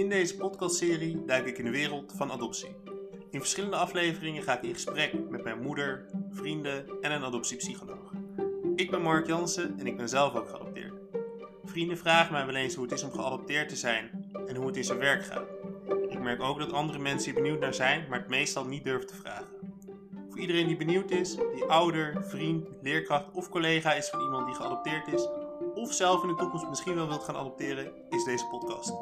In deze podcastserie duik ik in de wereld van adoptie. In verschillende afleveringen ga ik in gesprek met mijn moeder, vrienden en een adoptiepsycholoog. Ik ben Mark Jansen en ik ben zelf ook geadopteerd. Vrienden vragen mij wel eens hoe het is om geadopteerd te zijn en hoe het in zijn werk gaat. Ik merk ook dat andere mensen hier benieuwd naar zijn, maar het meestal niet durven te vragen. Voor iedereen die benieuwd is, die ouder, vriend, leerkracht of collega is van iemand die geadopteerd is, of zelf in de toekomst misschien wel wilt gaan adopteren, is deze podcast.